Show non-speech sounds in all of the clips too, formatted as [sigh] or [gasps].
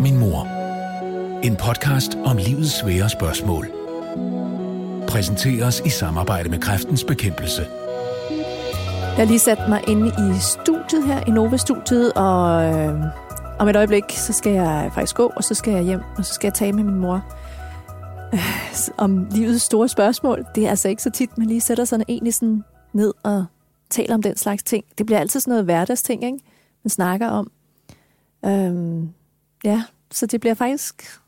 er min mor. En podcast om livets svære spørgsmål. Præsenteres i samarbejde med Kræftens Bekæmpelse. Jeg har lige sat mig inde i studiet her, i Nova-studiet, og øh, om et øjeblik, så skal jeg faktisk gå, og så skal jeg hjem, og så skal jeg tale med min mor øh, [sighs] om livets store spørgsmål. Det er altså ikke så tit, man lige sætter sig egentlig sådan ned og taler om den slags ting. Det bliver altid sådan noget hverdagsting, ikke? man snakker om. Øhm, ja, så det bliver faktisk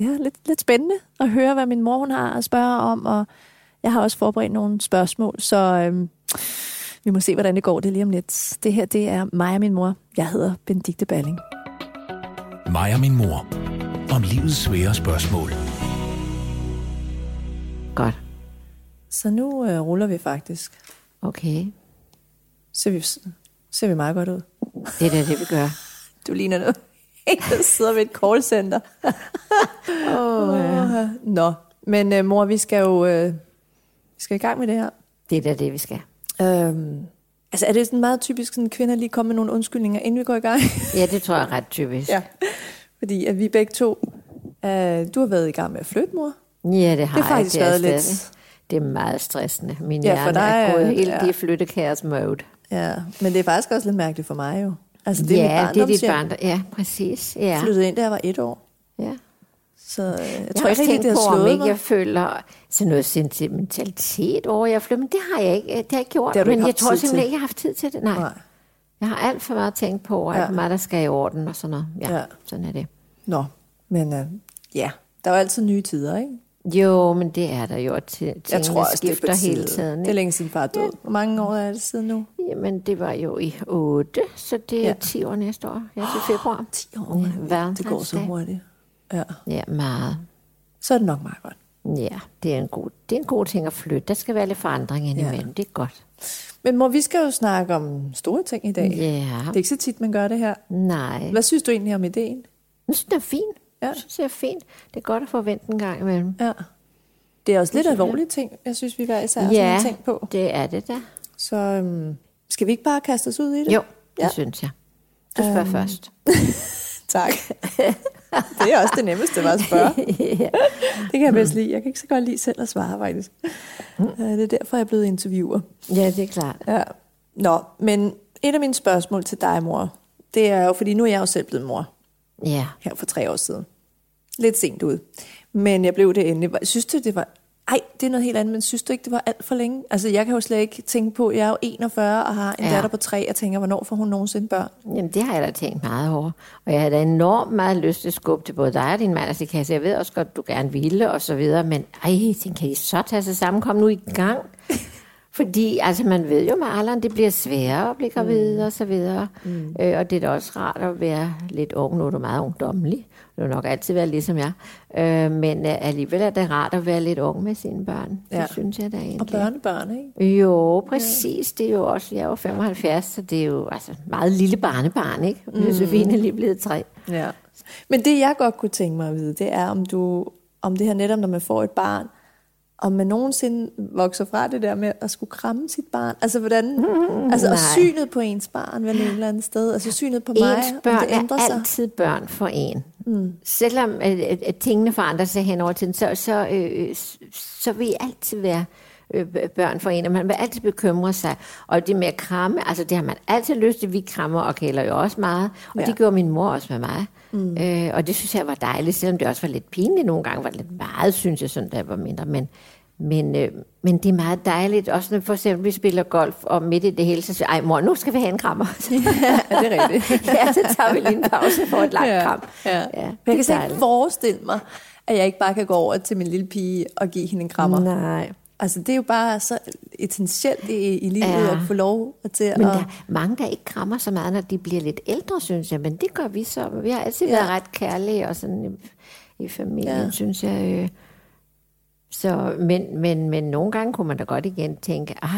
ja, lidt, lidt spændende at høre, hvad min mor hun har at spørge om, og jeg har også forberedt nogle spørgsmål, så øhm, vi må se, hvordan det går det lige om lidt. Det her, det er mig og min mor. Jeg hedder Benedikte Balling. Mig og min mor. Om livets svære spørgsmål. Godt. Så nu øh, ruller vi faktisk. Okay. Ser vi, ser vi meget godt ud. Det er da det, vi gør. [laughs] Du ligner noget. Der [laughs] sidder ved et callcenter. [laughs] oh, ja. Nå, men øh, mor, vi skal jo øh, vi skal i gang med det her. Det er da det, vi skal. Øhm, altså er det sådan meget typisk, sådan kvinder lige kommer med nogle undskyldninger, inden vi går i gang? [laughs] ja, det tror jeg er ret typisk. ja, fordi at vi begge to, øh, du har været i gang med at flytte, mor. Ja, det har det har faktisk jeg. været det er lidt... Stadig. Det er meget stressende. Min Ja, ja, for hjerne er dig, gået øh, helt ja. i flyttekaos mode. Ja, men det er faktisk også lidt mærkeligt for mig jo. Altså det er ja, mit det er dit barndomshjem. barn. der- Ja, præcis. Ja. Flyttede ind, da jeg var et år. ja. Så øh, jeg Jeg tror ikke rigtig, det har om slået ikke mig. jeg føler sådan noget sentimentalitet over, jeg flytter. Men det har jeg ikke, det har jeg ikke gjort. Det men ikke jeg tror simpelthen ikke, jeg har haft tid til det. Nej. Nej. Jeg har alt for meget tænkt på, at Ja. ja. mig, der skal i orden og sådan noget. Ja, Ja. ja. sådan er det. Nå, men øh, ja, der er jo altid nye tider, ikke? Jo, men det er der jo. at Tingene Jeg tror også, det er skifter tide. hele tiden. Det er Ikke? længe siden far er død. Hvor mange år er det siden nu? Jamen, det var jo i 8, så det er Ja. ja. 10 år næste år. Ja, til februar. [gasps] 10 år. Ja, det går så hurtigt. Ja, Ja, meget. så er det nok meget godt. Ja, det er en god, det er en god ting at flytte. Der skal være lidt forandring indimellem. Ja. Det er godt. Men mor, vi skal jo snakke om store ting i dag. Ja, Det er ikke så tit, man gør det her. nej. Hvad synes du egentlig om ideen? Jeg synes, det er fint. Ja. Jeg synes, det er fint. Det er godt at forvente en gang imellem. Ja. Det er også lidt alvorlige ting, jeg synes, vi hver især ja. har tænkt på. det er det da. Så øhm, skal vi ikke bare kaste os ud i det? Jo, det Ja. synes jeg. Du spørger Øhm. først. [laughs] Tak. det er også det nemmeste, var at spørge. [laughs] Det kan jeg bedst lide. Jeg kan ikke så godt lide selv at svare, faktisk. Øh, Det er derfor, jeg er blevet interviewer. Ja, det er klart. Ja. Nå, men et af mine spørgsmål til dig, mor, det er jo, fordi nu er jeg jo selv blevet mor, Ja. her for tre år siden. Lidt sent ud. Men jeg blev det endelig. Synes du, det var... Ej, det er noget helt andet, men synes du ikke, det var alt for længe? Altså, jeg kan jo slet ikke tænke på, jeg er jo 41 og har en ja. Datter på tre, og tænker, hvornår får hun nogensinde børn? Jamen, det har jeg da tænkt meget over. Og jeg havde da enormt meget lyst til at skubbe til både dig og din mand. Altså, det kan jeg, ved også godt, du gerne ville, og så videre. Men ej, tænkte, kan I så tage sig sammen? Kom nu i gang. Fordi altså, man ved jo med alderen, det bliver sværere at blive gravid mm. og så videre. Mm. Øh, og det er da også rart at være lidt ung. Nu er du meget ungdommelig. Du vil nok altid være ligesom jeg. Øh, men øh, alligevel er det rart at være lidt ung med sine børn. Ja. Det synes jeg da egentlig. Og børnebørn, ikke? Jo, præcis. Det er jo også, jeg er jo 75, så det er jo altså meget lille barnebarn, ikke? Mm. Josefine er lige blevet tre. Ja. Men det, jeg godt kunne tænke mig at vide, det er, om du, om det her netop, når man får et barn, om man nogensinde vokser fra det der med at skulle kramme sit barn. Altså, hvordan, mm, altså og nej. synet på ens barn, vel et eller andet sted. Altså, synet på mig, Ens børn det ændrer er sig. altid børn for en. Mm. Selvom at, at, at tingene forandrer sig hen over tiden, så, så, øh, s- så vil I altid være øh, børn for en, og man vil altid bekymre sig. Og det med at kramme, altså det har man altid lyst til. Vi krammer og kæler jo også meget, og Ja. det gjorde min mor også med mig. Mm. Øh, og det synes jeg var dejligt, selvom det også var lidt pinligt nogle gange, var lidt meget, synes jeg, sådan, da jeg var mindre. Men, men, øh, men det er meget dejligt, også når for eksempel vi spiller golf, og midt i det hele, så siger jeg, ej mor, nu skal vi have en krammer. [laughs] Ja, det er rigtigt. [laughs] ja, så tager vi lige en pause for et langt Ja, kram. ja. ja Men jeg kan slet ikke forestille mig, at jeg ikke bare kan gå over til min lille pige og give hende en krammer. Nej. Altså, det er jo bare så essentielt i, i livet Ja. at få lov til Men at... der er mange, der ikke krammer så meget, når de bliver lidt ældre, synes jeg. Men det gør vi så. Vi har altid Ja. ja. været ret kærlige og sådan i, i familien, Ja. ja. synes jeg. Øh. Så, men, men, men nogle gange kunne man da godt igen tænke, ej,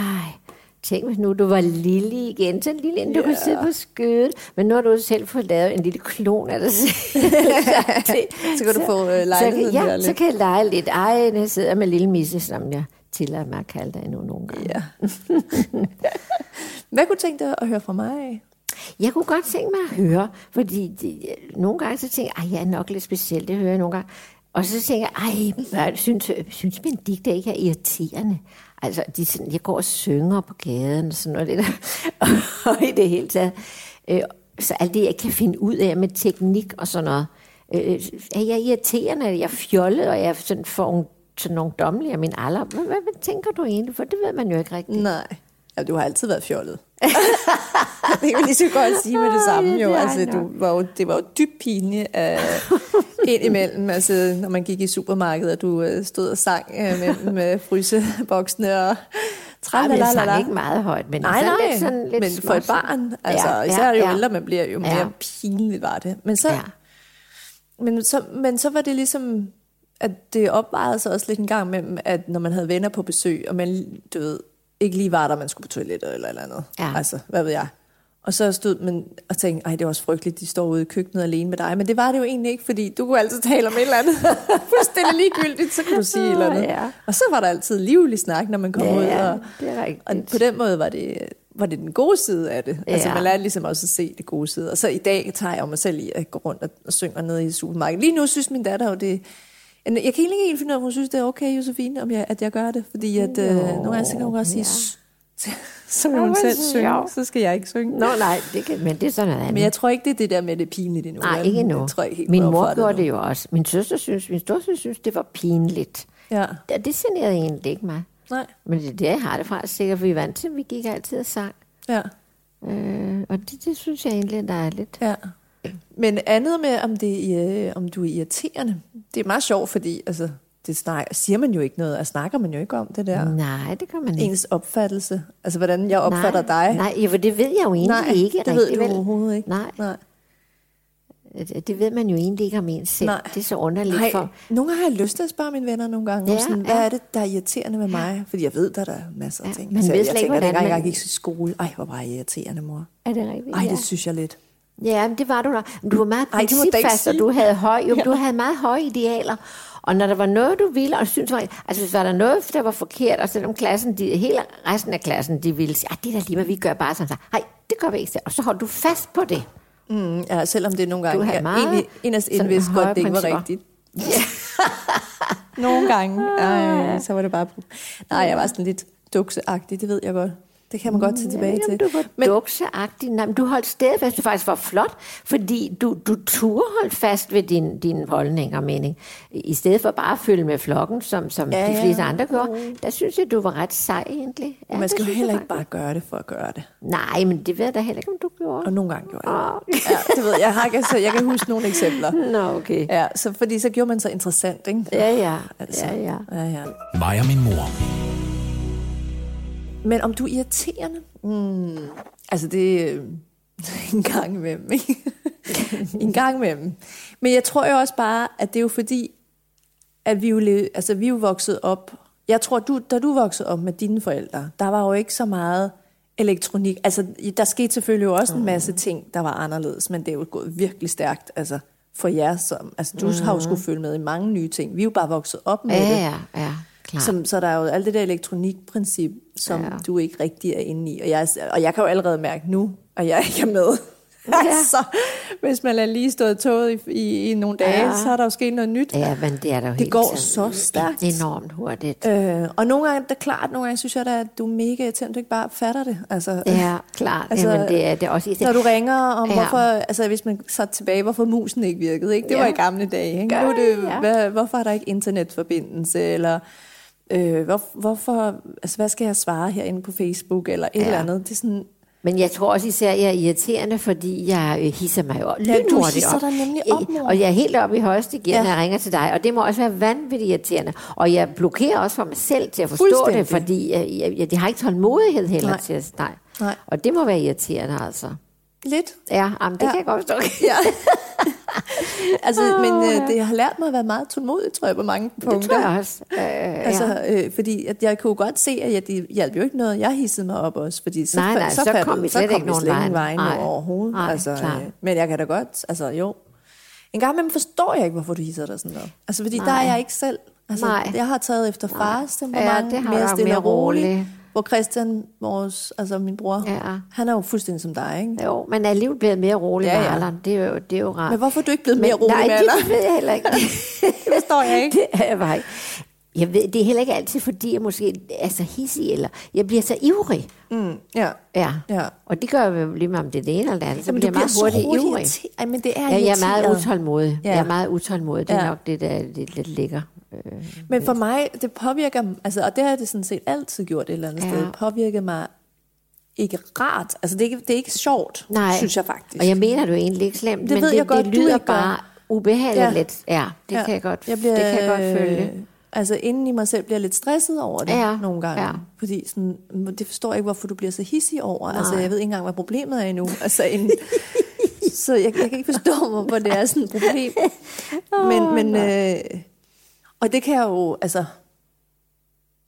tænk hvis nu du var lille igen, så lille inden du Ja. kunne sidde på skødet. Men nu har du selv fået lavet en lille klon af dig selv. [laughs] Så kan du få, øh, lejligheden så, Ja, lidt. så kan jeg lege lidt. Ej, jeg sidder med lille misse, som jeg tillader mig at kalde dig endnu nogle gange. Ja. Hvad kunne du tænke dig at høre fra mig? Jeg kunne godt tænke mig at høre, fordi de, nogle gange så tænker jeg, at jeg er nok lidt speciel, det hører jeg nogle gange. Og så tænker jeg, ej, jeg synes, synes Benedikte ikke er irriterende? Altså, de, sådan, jeg går og synger på gaden og sådan noget, det der, [laughs] og i det hele taget. Øh, så alt det, jeg kan finde ud af med teknik og sådan noget, øh, er jeg irriterende, er jeg fjollet, og jeg sådan får sådan nogle dommelige af min alder. Hvad, hvad, hvad tænker du egentlig? For det ved man jo ikke rigtigt. Nej. Ja, du har altid været fjollet. [laughs] det kan man lige så godt sige med det samme jo. Altså, du var jo det var jo dybt pinligt [laughs] uh, ind imellem, altså, når man gik i supermarkedet, og du uh, stod og sang uh, med, med fryseboksene og Jamen, jeg sang ikke meget højt, men nej, nej, lidt sådan lidt men for et barn, altså ja, især ja, jo ja. ældre man bliver, jo mere ja. pinligt var det. Men så, ja. men, så, men så var det ligesom, at det opvejede sig også lidt en gang med, at når man havde venner på besøg, og man, du ved, ikke lige var der, man skulle på toilettet eller eller andet. Ja. Altså, hvad ved jeg. Og så stod man og tænkte, ej, det var også frygteligt, de står ude i køkkenet alene med dig. Men det var det jo egentlig ikke, fordi du kunne altid tale om et eller andet. [laughs] Fuldstændig ligegyldigt, så kunne du sige et eller andet. Ja. Og så var der altid livlig snak, når man kom ja, ud. Og, det er rigtigt. og på den måde var det, var det den gode side af det. Altså, ja. Altså man lærte ligesom også at se det gode side. Og så i dag tager jeg mig selv i at gå rundt og, og synge ned i supermarkedet. Lige nu synes min datter jo, det jeg kan ikke helt finde ud af, om hun synes, det er okay, Josefine, om jeg, at jeg gør det. Fordi at, øh, nogle gange så kan hun også sige, [laughs] så vil hun selv synge, så skal jeg ikke synge. Nå nej, det kan, men det er sådan noget andet. Men jeg tror ikke, det er det der med det pinligt endnu. Nej, ikke endnu. Jeg tror ikke helt min mor gjorde det jo også. Min søster synes, min storsøster synes, det var pinligt. Ja. Det, det generede egentlig ikke mig. Nej. Men det er det, jeg har det fra, sikkert, for vi vant til, vi gik altid og sang. Ja. Øh, og det, det synes jeg egentlig, er lidt. Ja. Men andet med, om, det, øh, om du er irriterende, det er meget sjovt, fordi altså, det snak, siger man jo ikke noget, og snakker man jo ikke om det der. Nej, det kan man ikke. Ens opfattelse, altså hvordan jeg opfatter nej, dig. Nej, ja, for det ved jeg jo egentlig nej, ikke. det ved du overhovedet ikke. Nej. nej. Det ved man jo egentlig ikke om ens selv. Nej. Det er så underligt Nej. for... Nogle gange har jeg lyst til at spørge mine venner nogle gange, ja, sådan, hvad ja. er det, der er irriterende med mig? Fordi jeg ved, der er masser af ja, ting. Man altså, ved jeg tænker, at man... jeg gik til skole, ej, hvor var jeg irriterende, mor. Er det rigtigt? Ej, det synes jeg lidt. Ja, det var du da. Du var meget principfast, og du havde, høj, jo, ja. du havde meget høje idealer. Og når der var noget, du ville, og synes, var, altså hvis der var noget, der var forkert, og selvom klassen, de, hele resten af klassen, de ville sige, det er da lige, hvad vi gør bare sådan, nej, det gør vi ikke. Og så holdt du fast på det. Mm, ja, selvom det nogle gange, jeg egentlig, inderst indvidst godt, det ikke var rigtigt. Ja. [laughs] nogle gange, ej, så var det bare... Nej, jeg var sådan lidt dukseagtig, det ved jeg godt. Det kan man godt tage tilbage ja, til. Du var men, dukseagtig. Nej, men du holdt fast. Du faktisk var flot, fordi du, du turde holdt fast ved din, din holdning og mening. I stedet for bare at følge med flokken, som, som ja, de fleste ja. andre gjorde. Der synes jeg, du var ret sej egentlig. Ja, man skal jo heller ikke bare gøre det for at gøre det. Nej, men det ved jeg da heller ikke, om du gjorde. Og nogle gange gjorde jeg oh. ja, det ved jeg. Jeg, har, altså, jeg kan huske nogle eksempler. [laughs] Nå, okay. Ja, så, fordi så gjorde man så interessant, ikke? Ja, ja. Altså, ja, ja. ja, ja. Mig og min mor. Men om du er irriterende? Mm, altså det er [laughs] en gang imellem, ikke? [laughs] en gang imellem. Men jeg tror jo også bare, at det er jo fordi, at vi jo, altså, vi er jo vokset op. Jeg tror, du, da du voksede op med dine forældre, der var jo ikke så meget elektronik. Altså, der skete selvfølgelig jo også en masse ting, der var anderledes, men det er jo gået virkelig stærkt. Altså, for jer, som, altså, du mm. har jo skulle følge med i mange nye ting. Vi er jo bare vokset op med ja, det. Ja, ja. Som, så der er jo alt det der elektronikprincip, som ja. du ikke rigtig er inde i. Og jeg, og jeg kan jo allerede mærke nu, at jeg ikke er med. Ja. [laughs] altså, hvis man lader lige stået toget i, i, i nogle dage, ja. så er der jo sket noget nyt. Ja, men det er der jo Det går så stærkt. Enormt hurtigt. Øh, og nogle gange, det er klart, nogle gange synes jeg, at du er mega irriterende, du ikke bare fatter det. Altså, ja, klart. Altså, Jamen, det er, det er også Når du ringer om, ja. hvorfor, altså hvis man satte tilbage, hvorfor musen ikke virkede, ikke? det ja. var i gamle dage. Ikke? nu er det, ja. hvad, hvorfor er der ikke internetforbindelse, eller øh, hvor, hvorfor, altså hvad skal jeg svare herinde på Facebook, eller et ja. eller andet. Det er sådan, men jeg tror også især, at jeg er irriterende, fordi jeg øh, hisser mig op. Ja, du hisser dig nemlig op, mor. Og jeg er helt oppe i højeste gear, ja. når jeg ringer til dig. Og det må også være vanvittigt irriterende. Og jeg blokerer også for mig selv til at forstå det, fordi jeg, jeg, jeg, jeg har ikke tålmodighed heller nej. til at... Nej. nej. Og det må være irriterende, altså. Lidt. Ja, jamen, det ja. kan jeg godt forstå. ja. [laughs] [laughs] altså, men øh, det har lært mig at være meget tålmodig, tror jeg, på mange punkter. Det tror jeg også. Øh, altså, ja. øh, fordi at jeg kunne godt se, at jeg, det hjalp jo ikke noget. Jeg hissede mig op også, fordi så, nej, nej, så, så, kom vi slet, så kom ikke nogen vejen, vejen overhovedet. Nej, altså, øh, men jeg kan da godt, altså jo. En gang imellem forstår jeg ikke, hvorfor du hisser dig sådan noget. Altså, fordi nej. der er jeg ikke selv. Altså, Nej. Jeg har taget efter fars temperament, ja, det har mere stille og roligt. Hvor Christian, vores, altså min bror, Ja. han er jo fuldstændig som dig, ikke? Jo, men er alligevel blevet mere rolig Ja, med ja. alderen. Det er jo, det er jo rart. Men hvorfor er du ikke blevet mere rolig nej, med det alderen? ved jeg heller ikke. [laughs] Det forstår jeg ikke. [laughs] det er jeg bare ikke. Jeg ved, det er heller ikke altid, fordi jeg måske er så hissig, eller jeg bliver så ivrig. Mm, ja. Ja. Ja. Og det gør jeg lige meget om det er det ene eller det andet. Så Jamen, bliver jeg meget så hurtigt ivrig. Ej, men det er Ja, jeg er meget utålmodig. Ja. Jeg er meget utålmodig. Det er Ja. nok det, der er lidt, lidt ligger. Øh, Men for mig, det påvirker, altså, og det har det sådan set altid gjort et eller andet Ja. sted, påvirker mig ikke rart. Altså, det er ikke, det er ikke sjovt, Nej. synes jeg faktisk. Og jeg mener jo egentlig ikke slemt, Det men ved det, jeg godt, det du lyder ikke gør. bare ubehageligt Ja. lidt. Ja, det Ja. kan jeg godt, jeg bliver, det kan jeg godt følge. øh, Altså, inden i mig selv bliver jeg lidt stresset over det Ja. nogle gange. Ja. Fordi sådan, det forstår jeg ikke, hvorfor du bliver så hissig over. Nej. Altså, jeg ved ikke engang, hvad problemet er endnu. Altså, en, [laughs] så jeg, jeg kan ikke forstå, hvorfor det er sådan et problem. [laughs] Men, men øh, og det kan jeg jo, altså,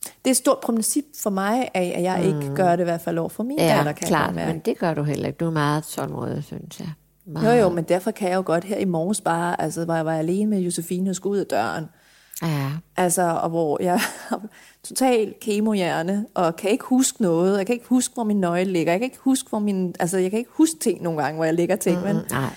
det er et stort princip for mig, at jeg ikke gør det i hvert fald over for min Ja, datter, kan klart, jeg men det gør du heller ikke. Du er meget tålmodig, synes jeg. Jo, Meget. jo, men derfor kan jeg jo godt her i morges bare, altså, hvor jeg var alene med Josefine og skulle ud af døren, Ja, Altså, og hvor jeg har total kemohjerne, og kan ikke huske noget. Jeg kan ikke huske, hvor min nøgle ligger. Jeg kan ikke huske, hvor min... Altså, jeg kan ikke huske ting nogle gange, hvor jeg ligger ting. Mm, men, nej.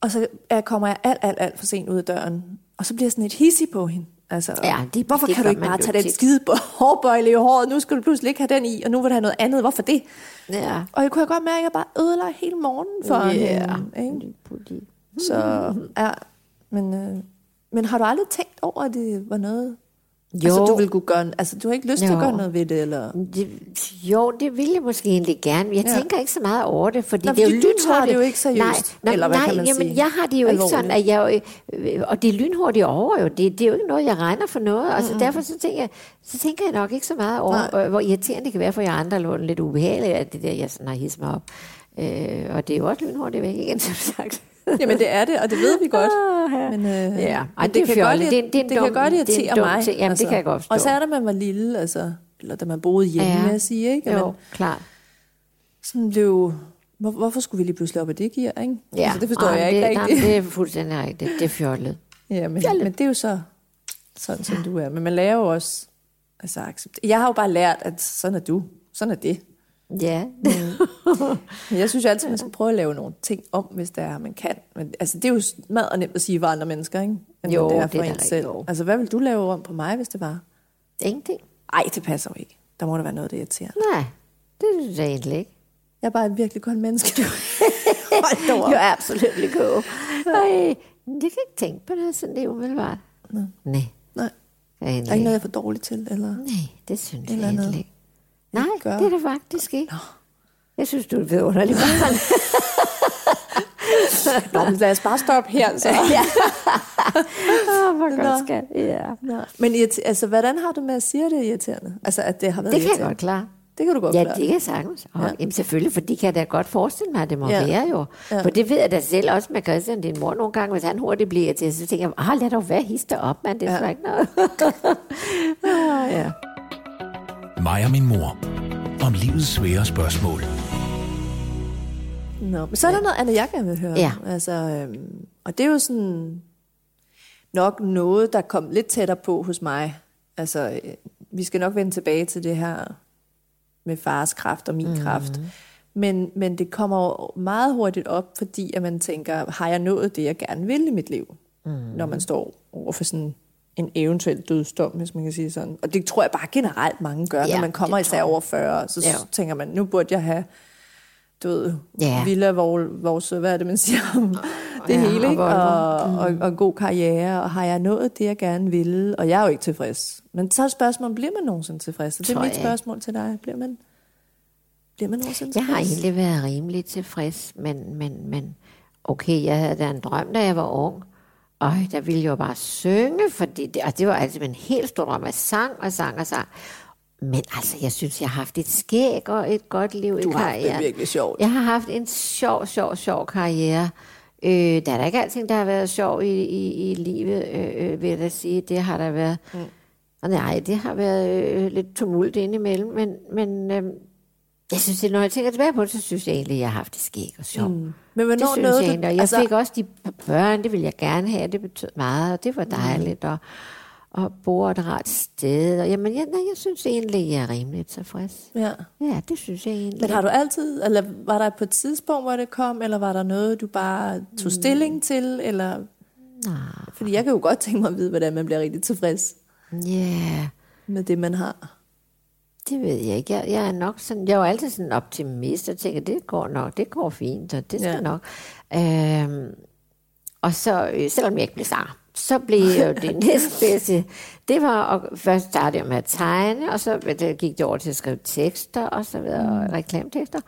og så er- kommer jeg alt, alt, alt for sent ud af døren. Og så bliver jeg sådan lidt hissig på hende. Altså, Ja, det- hvorfor det kan du ikke bare tage den tit. skide på- [laughs] hårbøjle i håret? Nu skal du pludselig ikke have den i, og nu vil du have noget andet. Hvorfor det? Ja. Og jeg kunne godt mærke, at jeg bare ødelagde hele morgenen for Ja. hende. Ikke? Så, ja. Men, øh, men har du aldrig tænkt over, at det var noget... Jo. Altså, du vil kunne gøre, altså, du har ikke lyst til at Jo. gøre noget ved det, eller? Det, jo, det vil jeg måske egentlig gerne. Jeg Ja. tænker ikke så meget over det, fordi Nå, det er jo fordi du tager lynhurtigt. det jo ikke seriøst, Nej, nej, eller hvad nej kan man jamen, sige? jeg har det jo ikke sådan, Alvorligt. at jeg, øh, og det er lynhurtigt over jo. Det, det er jo ikke noget, jeg regner for noget. Altså, derfor så tænker, jeg, så tænker jeg nok ikke så meget over, øh, hvor irriterende det kan være for jer andre, eller lidt ubehageligt, at det der, jeg sådan har hisset mig op. Øh, og det er jo også lynhurtigt væk igen, [laughs] som sagt. [laughs] Jamen, det er det, og det ved vi godt. Men, øh, Ja, ej, men det er kan fjollet. godt, Det det det kan dum- godt det er en irritere mig. ting. Jamen, det kan jeg godt forstå. Og så er da man var lille, altså, eller da man boede hjemme, Ja. ja. jeg sige, ikke? Og Jo, man klart. sådan blev, hvor, hvorfor skulle vi lige pludselig op af det gear, ikke? Ja, altså, det forstår ej, jeg ikke det, rigtigt. Nej, det er fuldstændig rigtigt. Det er fjollet. Ja, men, men det er jo så sådan, som du er. Men man lærer jo også, altså acceptere. Jeg har jo bare lært, at sådan er du. Sådan er det. Ja. Men [laughs] jeg synes jo altid, man skal prøve at lave nogle ting om, hvis det er, man kan. Men, altså, det er jo meget nemt at sige for andre mennesker, ikke? End Jo, det er det for er da en selv. jo. Altså, hvad vil du lave om på mig, hvis det var? Ingenting. Ej, det passer jo ikke. Der må der være noget, der irriterer. Nej, det synes jeg egentlig ikke. Jeg er bare et virkelig godt menneske. [laughs] Hold da op. Jo, absolut go. Ej, det kan jeg ikke tænke på det, sådan det er umiddelbart. Nej. Nej, Nej, jeg er ikke noget, jeg er for dårlig til, eller? Nej, det synes Eller jeg egentlig ikke. Nej, gør. det er det faktisk ikke. Jeg synes, du er et vidunderligt barn. Nå, men lad os bare stoppe her, så. [laughs] [laughs] Åh, hvor Nå. godt skal ja. Nå. Men altså, hvordan har du med at sige, at det er irriterende? Altså, at det har været Det kan jeg godt klare. Det kan du godt Ja, klare. det kan jeg sagtens. Og, Ja. ja. Jamen selvfølgelig, for de kan da godt forestille mig, at det må Ja. ja. være jo. Ja. Ja. For det ved jeg da selv også med Christian, din mor nogle gange, hvis han hurtigt bliver til, så tænker jeg, ah, lad dog være hister op, mand, det er Ja. ja. ikke noget. [laughs] ah, ja. Mig og min mor. Om livets svære spørgsmål. Nå, men så er der noget andet, jeg gerne vil høre. Ja. Altså, øhm, og det er jo sådan nok noget, der kom lidt tættere på hos mig. Altså, øh, vi skal nok vende tilbage til det her med fars kraft og min mm. kraft. Men, men det kommer meget hurtigt op, fordi at man tænker, har jeg nået det, jeg gerne vil i mit liv? Mm. Når man står over for sådan en eventuel dødsdom, hvis man kan sige sådan. Og det tror jeg bare generelt mange gør, Ja, når man kommer især over 40, så Ja. tænker man, nu burde jeg have du ved, Ja. villa, vores, hvad er det, man siger om [laughs] det Ja, hele, og ikke? Og, og, og en god karriere, og har jeg nået det, jeg gerne ville? Og jeg er jo ikke tilfreds. Men så er spørgsmålet, bliver man nogensinde tilfreds? Så det er mit spørgsmål til dig. Bliver man, bliver man nogensinde Jeg har tilfreds? egentlig været rimelig tilfreds, men, men, men okay, jeg havde da en drøm, da jeg var ung. Og der ville jeg jo bare synge, fordi det, og det var altså en helt stor drøm. Jeg sang og sang og sang. Men altså, jeg synes, jeg har haft et skæg og et godt liv i Du har haft karrieren. virkelig sjovt. Jeg har haft en sjov, sjov, sjov karriere. Øh, der er da ikke alting, der har været sjov i, i, i livet, øh, øh, vil jeg da sige. Det har der været. Mm. Og nej, det har været øh, lidt tumult indimellem, men, men øh, jeg synes, det, når jeg tænker tilbage på det, så synes jeg egentlig, at jeg har haft det skæg og sjov. Mm. Men Det hvornår synes nåede jeg egentlig. Og jeg altså, fik også de børn, det ville jeg gerne have, det betød meget, og det var dejligt. Og, og bor et rart sted. Og jamen, jeg, nej, jeg synes egentlig, jeg er rimelig tilfreds. Ja. Ja, det synes jeg egentlig. Men har du altid, eller var der på et tidspunkt, hvor det kom, eller var der noget, du bare tog stilling til, eller... Nej. Fordi jeg kan jo godt tænke mig at vide, hvordan man bliver rigtig tilfreds Ja, med det, man har. Det ved jeg ikke. Jeg, jeg er nok sådan, jeg er jo altid sådan en optimist, og tænker, det går nok, det går fint, og det skal Ja. nok. Øhm, og så, øh, selvom jeg ikke blev sanger, så blev jo [laughs] det næstbedste, det var at først starte med at tegne, og så det gik det over til at skrive tekster, og så videre, mm. reklametekster.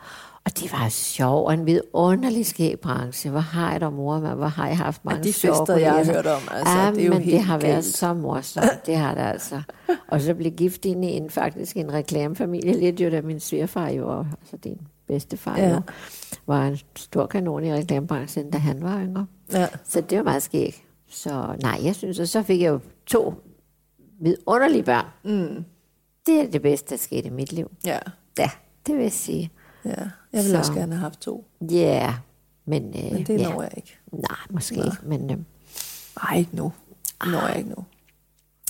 Og det var sjov og en vidunderlig skæg branche. Hvor har jeg dog mor mig, hvor har jeg haft mange de sjove fester, jeg har hørt om, altså, ja, det er jo men helt det har været galt. så morsomt, det har det altså. Og så blev gift ind i en, faktisk en reklamefamilie, lidt jo da min svigerfar jo, og, altså din bedstefar Ja. jo, var en stor kanon i reklamebranchen, da han var yngre. Ja. Så det var meget skægt. Så nej, jeg synes, og så fik jeg jo to vidunderlige børn. Mm. Det er det bedste, der skete i mit liv. Ja. Ja, det vil jeg sige. Ja. Jeg ville Så. også gerne have haft to, Ja, yeah. men... Øh, men det ja. når jeg ikke. Nej, måske ikke, men... Øh, Nej, ikke nu. Det når jeg ikke nu.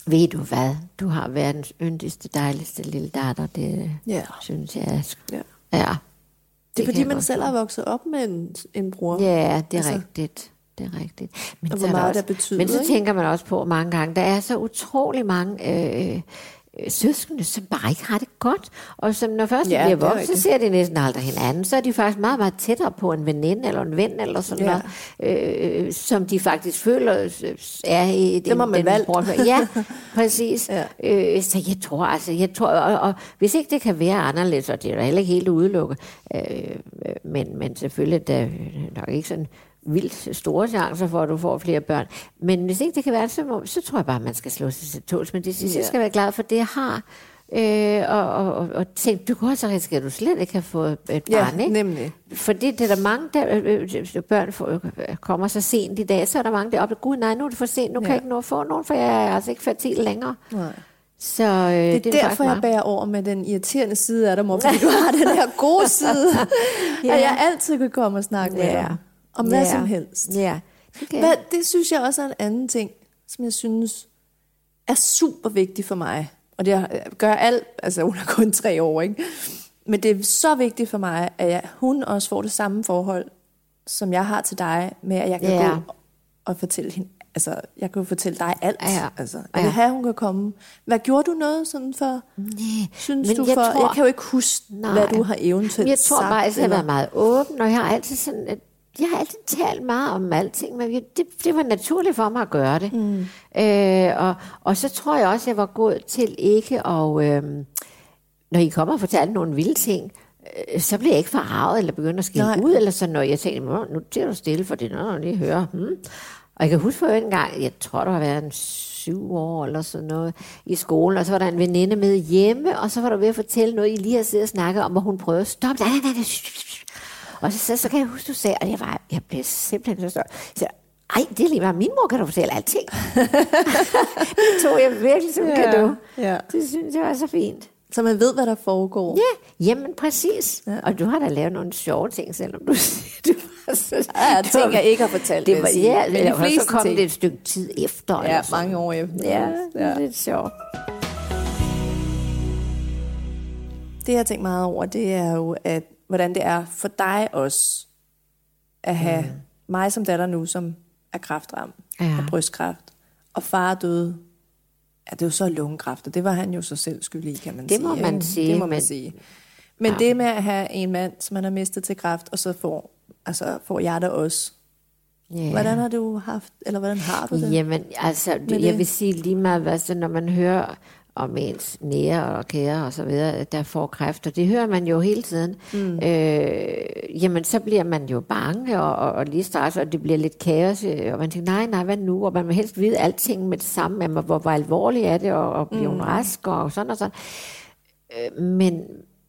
ved du hvad? Du har verdens yndigste, dejligste lille datter. Det Ja. synes jeg er... ja. Ja. Det er kan fordi, man godt selv har vokset op med en, en bror. Ja, det er Altså- rigtigt. Det er rigtigt. Men Og så hvor er der meget også, det betyder, Men så tænker man også på mange gange, der er så utrolig mange øh, søskende, som bare ikke har det godt. Og som når først de Ja, bliver det er voksne, så ser de næsten aldrig hinanden. Så er de faktisk meget, meget tættere på en veninde eller en ven eller sådan Ja. noget, øh, som de faktisk føler øh, er i Dem har man valgt. bror- Ja, [laughs] præcis. Ja. Øh, så jeg tror altså, jeg tror, og, og hvis ikke det kan være anderledes, og det er heller ikke helt udelukket, øh, øh, men, men selvfølgelig der er nok ikke sådan vildt store chancer for, at du får flere børn. Men hvis ikke det kan være, så, så tror jeg bare, man skal slå sig til tåls. Men det sidste, Ja. jeg skal være glad for det, jeg har. Øh, og, og, og, tænk, du kan også risikere, at du slet ikke har fået et Ja, barn, ikke? nemlig. Fordi det er der mange, der øh, øh, børn får, øh, kommer så sent i dag, så er der mange, der oplever, gud nej, nu er det for sent, nu kan Ja. jeg ikke nå at få nogen, for jeg er altså ikke fertil længere. Nej. Så øh, det, Det er derfor, jeg bærer over med den irriterende side af dig, mor, fordi du har den her gode [laughs] side, Ja. at jeg altid kan komme og snakke med Ja. dig om hvad Ja. som helst. Ja, det kan Hvad, det synes jeg også er en anden ting, som jeg synes er super vigtigt for mig. Og det gør alt, altså hun er kun tre år, ikke? Men det er så vigtigt for mig, at jeg, hun også får det samme forhold, som jeg har til dig, med at jeg kan Ja. gå og fortælle hende, altså jeg kan jo fortælle dig alt. Ja. Altså, jeg Ja. vil have, at hun kan komme. Hvad gjorde du noget sådan for, Nej, synes men du jeg for, tror- jeg kan jo ikke huske, Nej. hvad du har eventuelt Jeg tror sagt. bare, at jeg har været meget åben, og jeg har altid sådan... At jeg har altid talt meget om alting, men det, det var naturligt for mig at gøre det. Mm. Øh, og, og så tror jeg også, at jeg var god til ikke at... Øh, når I kommer og fortæller nogle vilde ting, øh, så bliver jeg ikke forarvet eller begynder at skille ud, eller sådan noget. Jeg tænkte, "Nå, nu er du stille, for det er noget, lige hører. Hmm. Og jeg kan huske for en gang, jeg tror, der har været en syv år eller sådan noget i skolen, og så var der en veninde med hjemme, og så var der ved at fortælle noget, I lige har siddet og snakket om, hvor hun prøvede at stoppe. Nej, nej, nej, Og så, så, så kan jeg huske, du sagde, og jeg, var, jeg blev simpelthen så stolt. Så, ej, det er lige meget. Min mor kan du fortælle alting. [laughs] det tog jeg virkelig som Ja, ja, du. ja. Det synes jeg var så fint. Så man ved, hvad der foregår. Ja, jamen præcis. Ja. Ja. Og du har da lavet nogle sjove ting, selvom du [laughs] siger, du var så... Ja, ting, jeg ikke har fortalt, Det var, ja, Men de og så fleste kom ting. det et stykke tid efter. Ja, eller mange år efter. Ja, det er lidt sjovt. Det, jeg har tænkt meget over, det er jo, at, hvordan det er for dig også, at have mm. mig som datter nu, som er kræftramt Ja. af brystkræft, og far døde, ja, det er jo så lungekræft, og det var han jo så selv skyld i, kan man Det sige. må man sige, Det må man men- sige. Men ja. det med at have en mand, som man har mistet til kræft, og så får, altså, får jeg det også. Ja. Hvordan har du haft, eller hvordan har du det? Jamen, altså, Med det, det? jeg vil sige lige meget, hvad, så når man hører om ens nære og kære og så videre, der får kræft, og det hører man jo hele tiden, mm. øh, jamen så bliver man jo bange og, og, og lige stress, og det bliver lidt kaos, øh, og man tænker, nej, nej, hvad nu? Og man vil helst vide alting med det samme, jamen, hvor, hvor alvorligt er det, og, og blive mm. rask og sådan og sådan. Øh, men,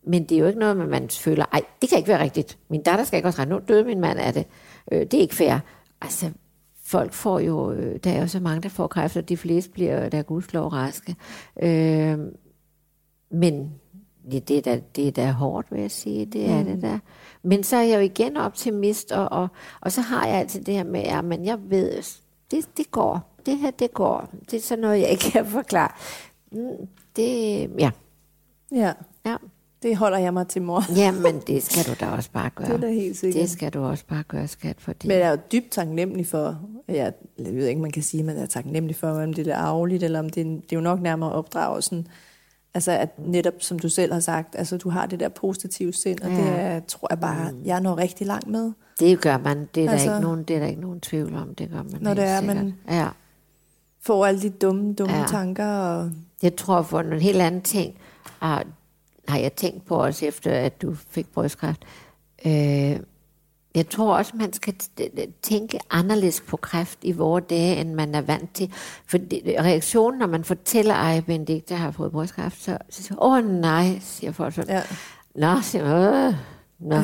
men det er jo ikke noget, man føler, ej, det kan ikke være rigtigt. Min datter skal ikke også regne, nu døde min mand af det. Øh, det er ikke fair. Altså, folk får jo, øh, der er jo så mange, der får kræft, og de fleste bliver der gudslov raske. Øh, men ja, det, er da, det er da hårdt, vil jeg sige. Det er mm. det der. Men så er jeg jo igen optimist, og, og, og så har jeg altid det her med, at men jeg ved, det, det går. det her, det går. Det er sådan noget, jeg ikke kan forklare. Mm, Det, ja, Ja, ja. Det holder jeg mig til, mor. [laughs] Jamen, det skal du da også bare gøre. Det er da helt sikkert. Det skal du også bare gøre, skat, fordi... Men jeg er jo dybt taknemmelig for, ja, jeg ved ikke, man kan sige, at man er taknemmelig for, om det er arveligt, eller om det er, det er jo nok nærmere opdragelsen. Altså at netop, som du selv har sagt, altså du har det der positive sind, og ja. det er, tror jeg bare, jeg når rigtig langt med. Det gør man. Det er, Altså- der ikke nogen, det er der ikke nogen tvivl om. Det gør man Når det er, sikkert. man- Ja. Får alle de dumme, dumme ja. Tanker, og Jeg tror for nogle helt andre ting, har, har jeg tænkt på også efter, at du fik brystkræft. Øh, jeg tror også, man skal tænke anderledes på kræft i vores dage, end man er vant til. For reaktionen, når man fortæller, ej, Benedikte har fået brystkræft, så, så siger åh nej, siger folk sådan. ja. Nå, siger øh, nå.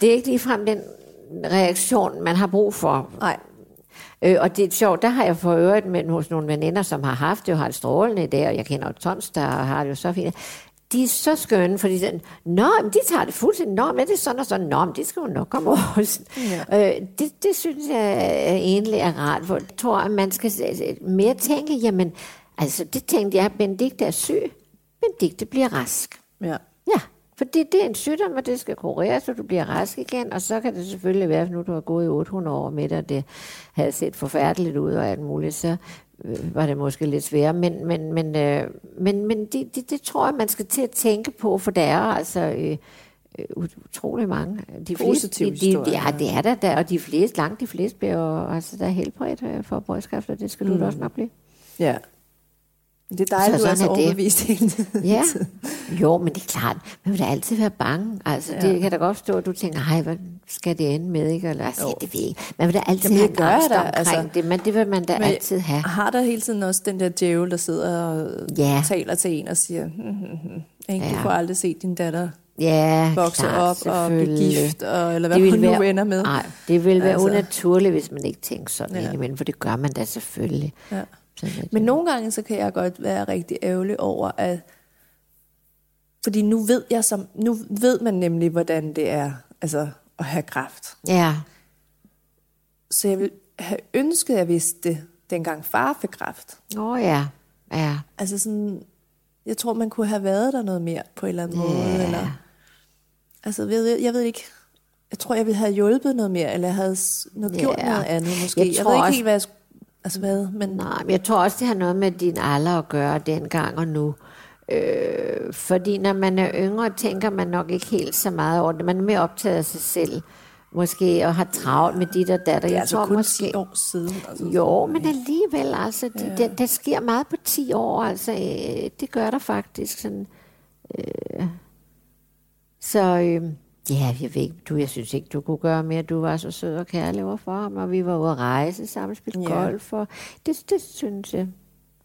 Det er ikke ligefrem den reaktion, man har brug for. Nej, Øh, og det er sjovt, der har jeg for øvrigt med, hos nogle veninder, som har haft det, og har det strålende der, og jeg kender jo tons, der har det jo så fint. De er så skønne, fordi de, Nå, men de tager det fuldstændig. Nå, men er det sådan og sådan? Nå, men det skal jo nok komme over. Ja. Øh, det, det synes jeg egentlig er rart, for jeg tror, at man skal mere tænke, jamen, altså det tænkte jeg, Benedikte er syg, Benedikte bliver rask. ja. Ja, fordi det er en sygdom, og det skal kureres, så du bliver rask igen, og så kan det selvfølgelig være, at nu du har gået i 800 år med det, og det havde set forfærdeligt ud og alt muligt, så øh, var det måske lidt sværere. Men, men, men, øh, men, men det, det, det tror jeg, man skal til at tænke på, for der er altså øh, øh, utrolig mange. De Positive de, de, historier. Ja, det er der, der, og de fleste, langt de fleste bliver jo, altså, der er helbredt øh, for brystkræft, og det skal du da også nok blive. ja. Det er dejligt, Så du er så er det. overbevist hele tiden. Ja, jo, men det er klart, man vil da altid være bange. Altså, ja. det kan da godt stå, at du tænker, hej, hvad skal det ende med, ikke? Eller, altså, det ved ikke. Man vil da altid Jamen, have gør angst da, omkring altså. det, men det vil man da Men altid have. Har der hele tiden også den der djævel, der sidder og Ja. taler til en og siger, hm, hm, hm, ikke, du Ja. får aldrig set din datter Ja, vokse klart, op og blive gift, og, eller hvad Det hun nu være- ender med. Nej, det vil være Altså. unaturligt, hvis man ikke tænker sådan Ja. indimellem, for det gør man da selvfølgelig. Ja. Er. Men nogle gange, så kan jeg godt være rigtig ærgerlig over, at fordi nu ved jeg som, nu ved man nemlig, hvordan det er altså, at have kræft. Ja, Så jeg vil have ønsket, at jeg vidste det, dengang far fik kræft. åh oh, ja, ja. Altså sådan, jeg tror, man kunne have været der noget mere på en eller anden måde. Ja. Eller, altså, jeg ved, jeg ved ikke, jeg tror, jeg ville have hjulpet noget mere, eller jeg havde noget, Ja. gjort noget andet måske. Jeg Jeg, jeg tror ved ikke også- helt, hvad jeg skulle, altså hvad, men Nej, men jeg tror også, det har noget med din alder at gøre dengang og nu. Øh, fordi når man er yngre, tænker man nok ikke helt så meget over det. Man er mere optaget af sig selv, måske, og har travlt med dit og datter. det er jeg altså tror kun måske, 10 år siden. Altså, Jo, men alligevel, altså, de, ja. der, der sker meget på 10 år, altså, øh, det gør der faktisk. Sådan, øh, så øh, ja, jeg ved ikke, du, jeg synes ikke, du kunne gøre mere. Du var så sød og kærlig over for ham, og vi var ude at rejse sammen, spille Ja. golf, og det, det synes jeg.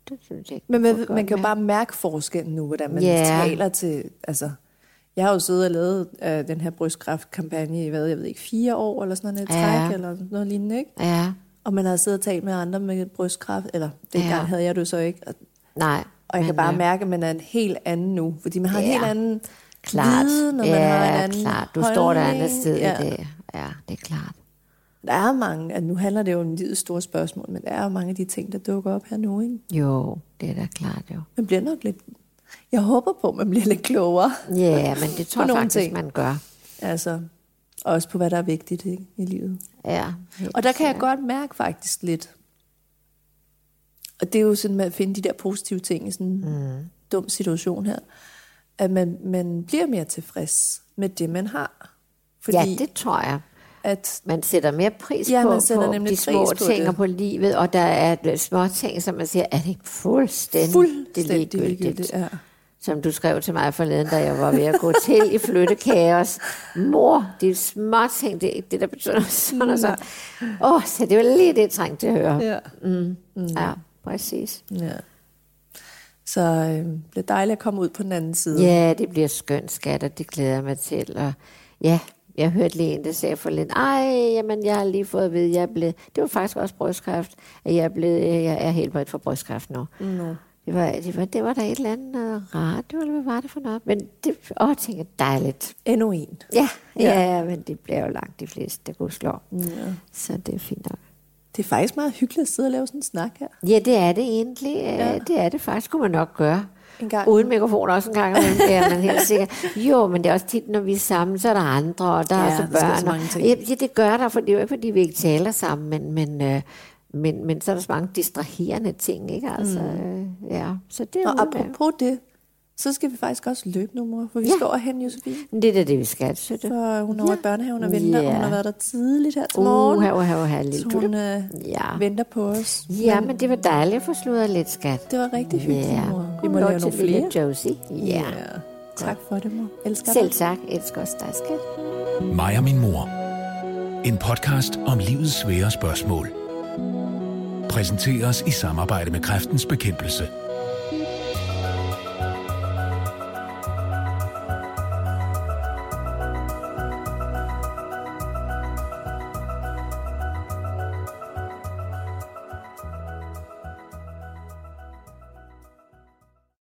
Det synes jeg ikke. Men man, man kan jo bare mærke forskellen nu, hvordan man Ja. taler til... Altså, jeg har jo siddet og lavet uh, den her brystkræftkampagne i, hvad, jeg ved ikke, fire år eller sådan noget, et Ja. træk eller noget lignende, ikke? Ja, Og man har siddet og talt med andre med brystkræft, eller dengang Ja. havde jeg det så ikke. Og, nej. og jeg kan men, bare øh, mærke, at man er en helt anden nu, fordi man har en Ja. helt anden Klart. viden, og man ja, har en anden klart. Du står der andet holdning. sted ja. i det. Ja, det er klart. Der er mange, at nu handler det jo om livets store spørgsmål, men der er jo mange af de ting, der dukker op her nu, ikke? Jo, det er da klart, jo. Man bliver nok lidt... Jeg håber på, at man bliver lidt klogere. Ja, men det [laughs] tror jeg faktisk, ting. man gør. Altså, også på, hvad der er vigtigt ikke, i livet. Ja, Og der kan jeg godt mærke faktisk lidt, og det er jo sådan med at finde de der positive ting i sådan en mm. dum situation her, at man, man bliver mere tilfreds med det, man har. Fordi Ja, det tror jeg. at, Man sætter mere pris Ja, på, man sætter på nemlig de små pris på ting det. og på livet, og der er små ting, som man siger, er det ikke fuldstændig, fuldstændig ligegyldigt? ligegyldigt. Ja. Som du skrev til mig forleden, da jeg var ved at gå til i flyttekaos. Mor, er små ting, det er ikke det, der betyder sådan og sådan. Åh, oh, så det var lige det, jeg trængte til at høre. Ja. Mm. Ja, præcis. ja. Så øh, det bliver dejligt at komme ud på den anden side. Ja, det bliver skønt, skat, og det glæder jeg mig til. Og ja, jeg hørte lige en, der sagde for lidt, ej, jamen, jeg har lige fået at vide, jeg er blevet, det var faktisk også brystkræft, at jeg er, blevet, jeg er helbredt for brystkræft nu. No. Det var, det, var, det var der et eller andet noget radio, eller hvad var det for noget? Men det, åh, jeg tænker, dejligt. Endnu en. Ja, Ja. ja, ja men det bliver jo langt de fleste, der kunne slå. Ja. Så det er fint nok. Det er faktisk meget hyggeligt at sidde og lave sådan en snak her. Ja, det er det egentlig. Ja. Det er det faktisk, kunne man nok gøre. En gang. Uden mikrofon også en gang imellem, det er man helt sikker. Jo, men det er også tit, når vi er sammen, så er der andre, og der Ja, er så der sker børn. så og-. Ja, ja, det gør der, for det er jo ikke, fordi vi ikke taler sammen, men, men, øh, men, men så er der så mange distraherende ting, ikke? Altså, mm. ja, så det er Og udmærket. apropos det, så skal vi faktisk også løbe nu, mor. For vi Ja. skal over og hente Josefine. Men Det er da det, vi skal. For hun er over i børnehaven og venter, og Ja. hun har været der tidligt her til morgen. Uh, her, her, her, lille så hun øh, Ja. venter på os. ja, men det var dejligt at få sludret lidt, skat. Det var rigtig hyggeligt, Ja. mor. Vi må lave til nogle flere. Josie. Ja. Tak for det, mor. Elsker Selv dig. tak. Elsker også dig, skat. Mig og min mor. En podcast om livets svære spørgsmål. Præsenteres i samarbejde med Kræftens Bekæmpelse.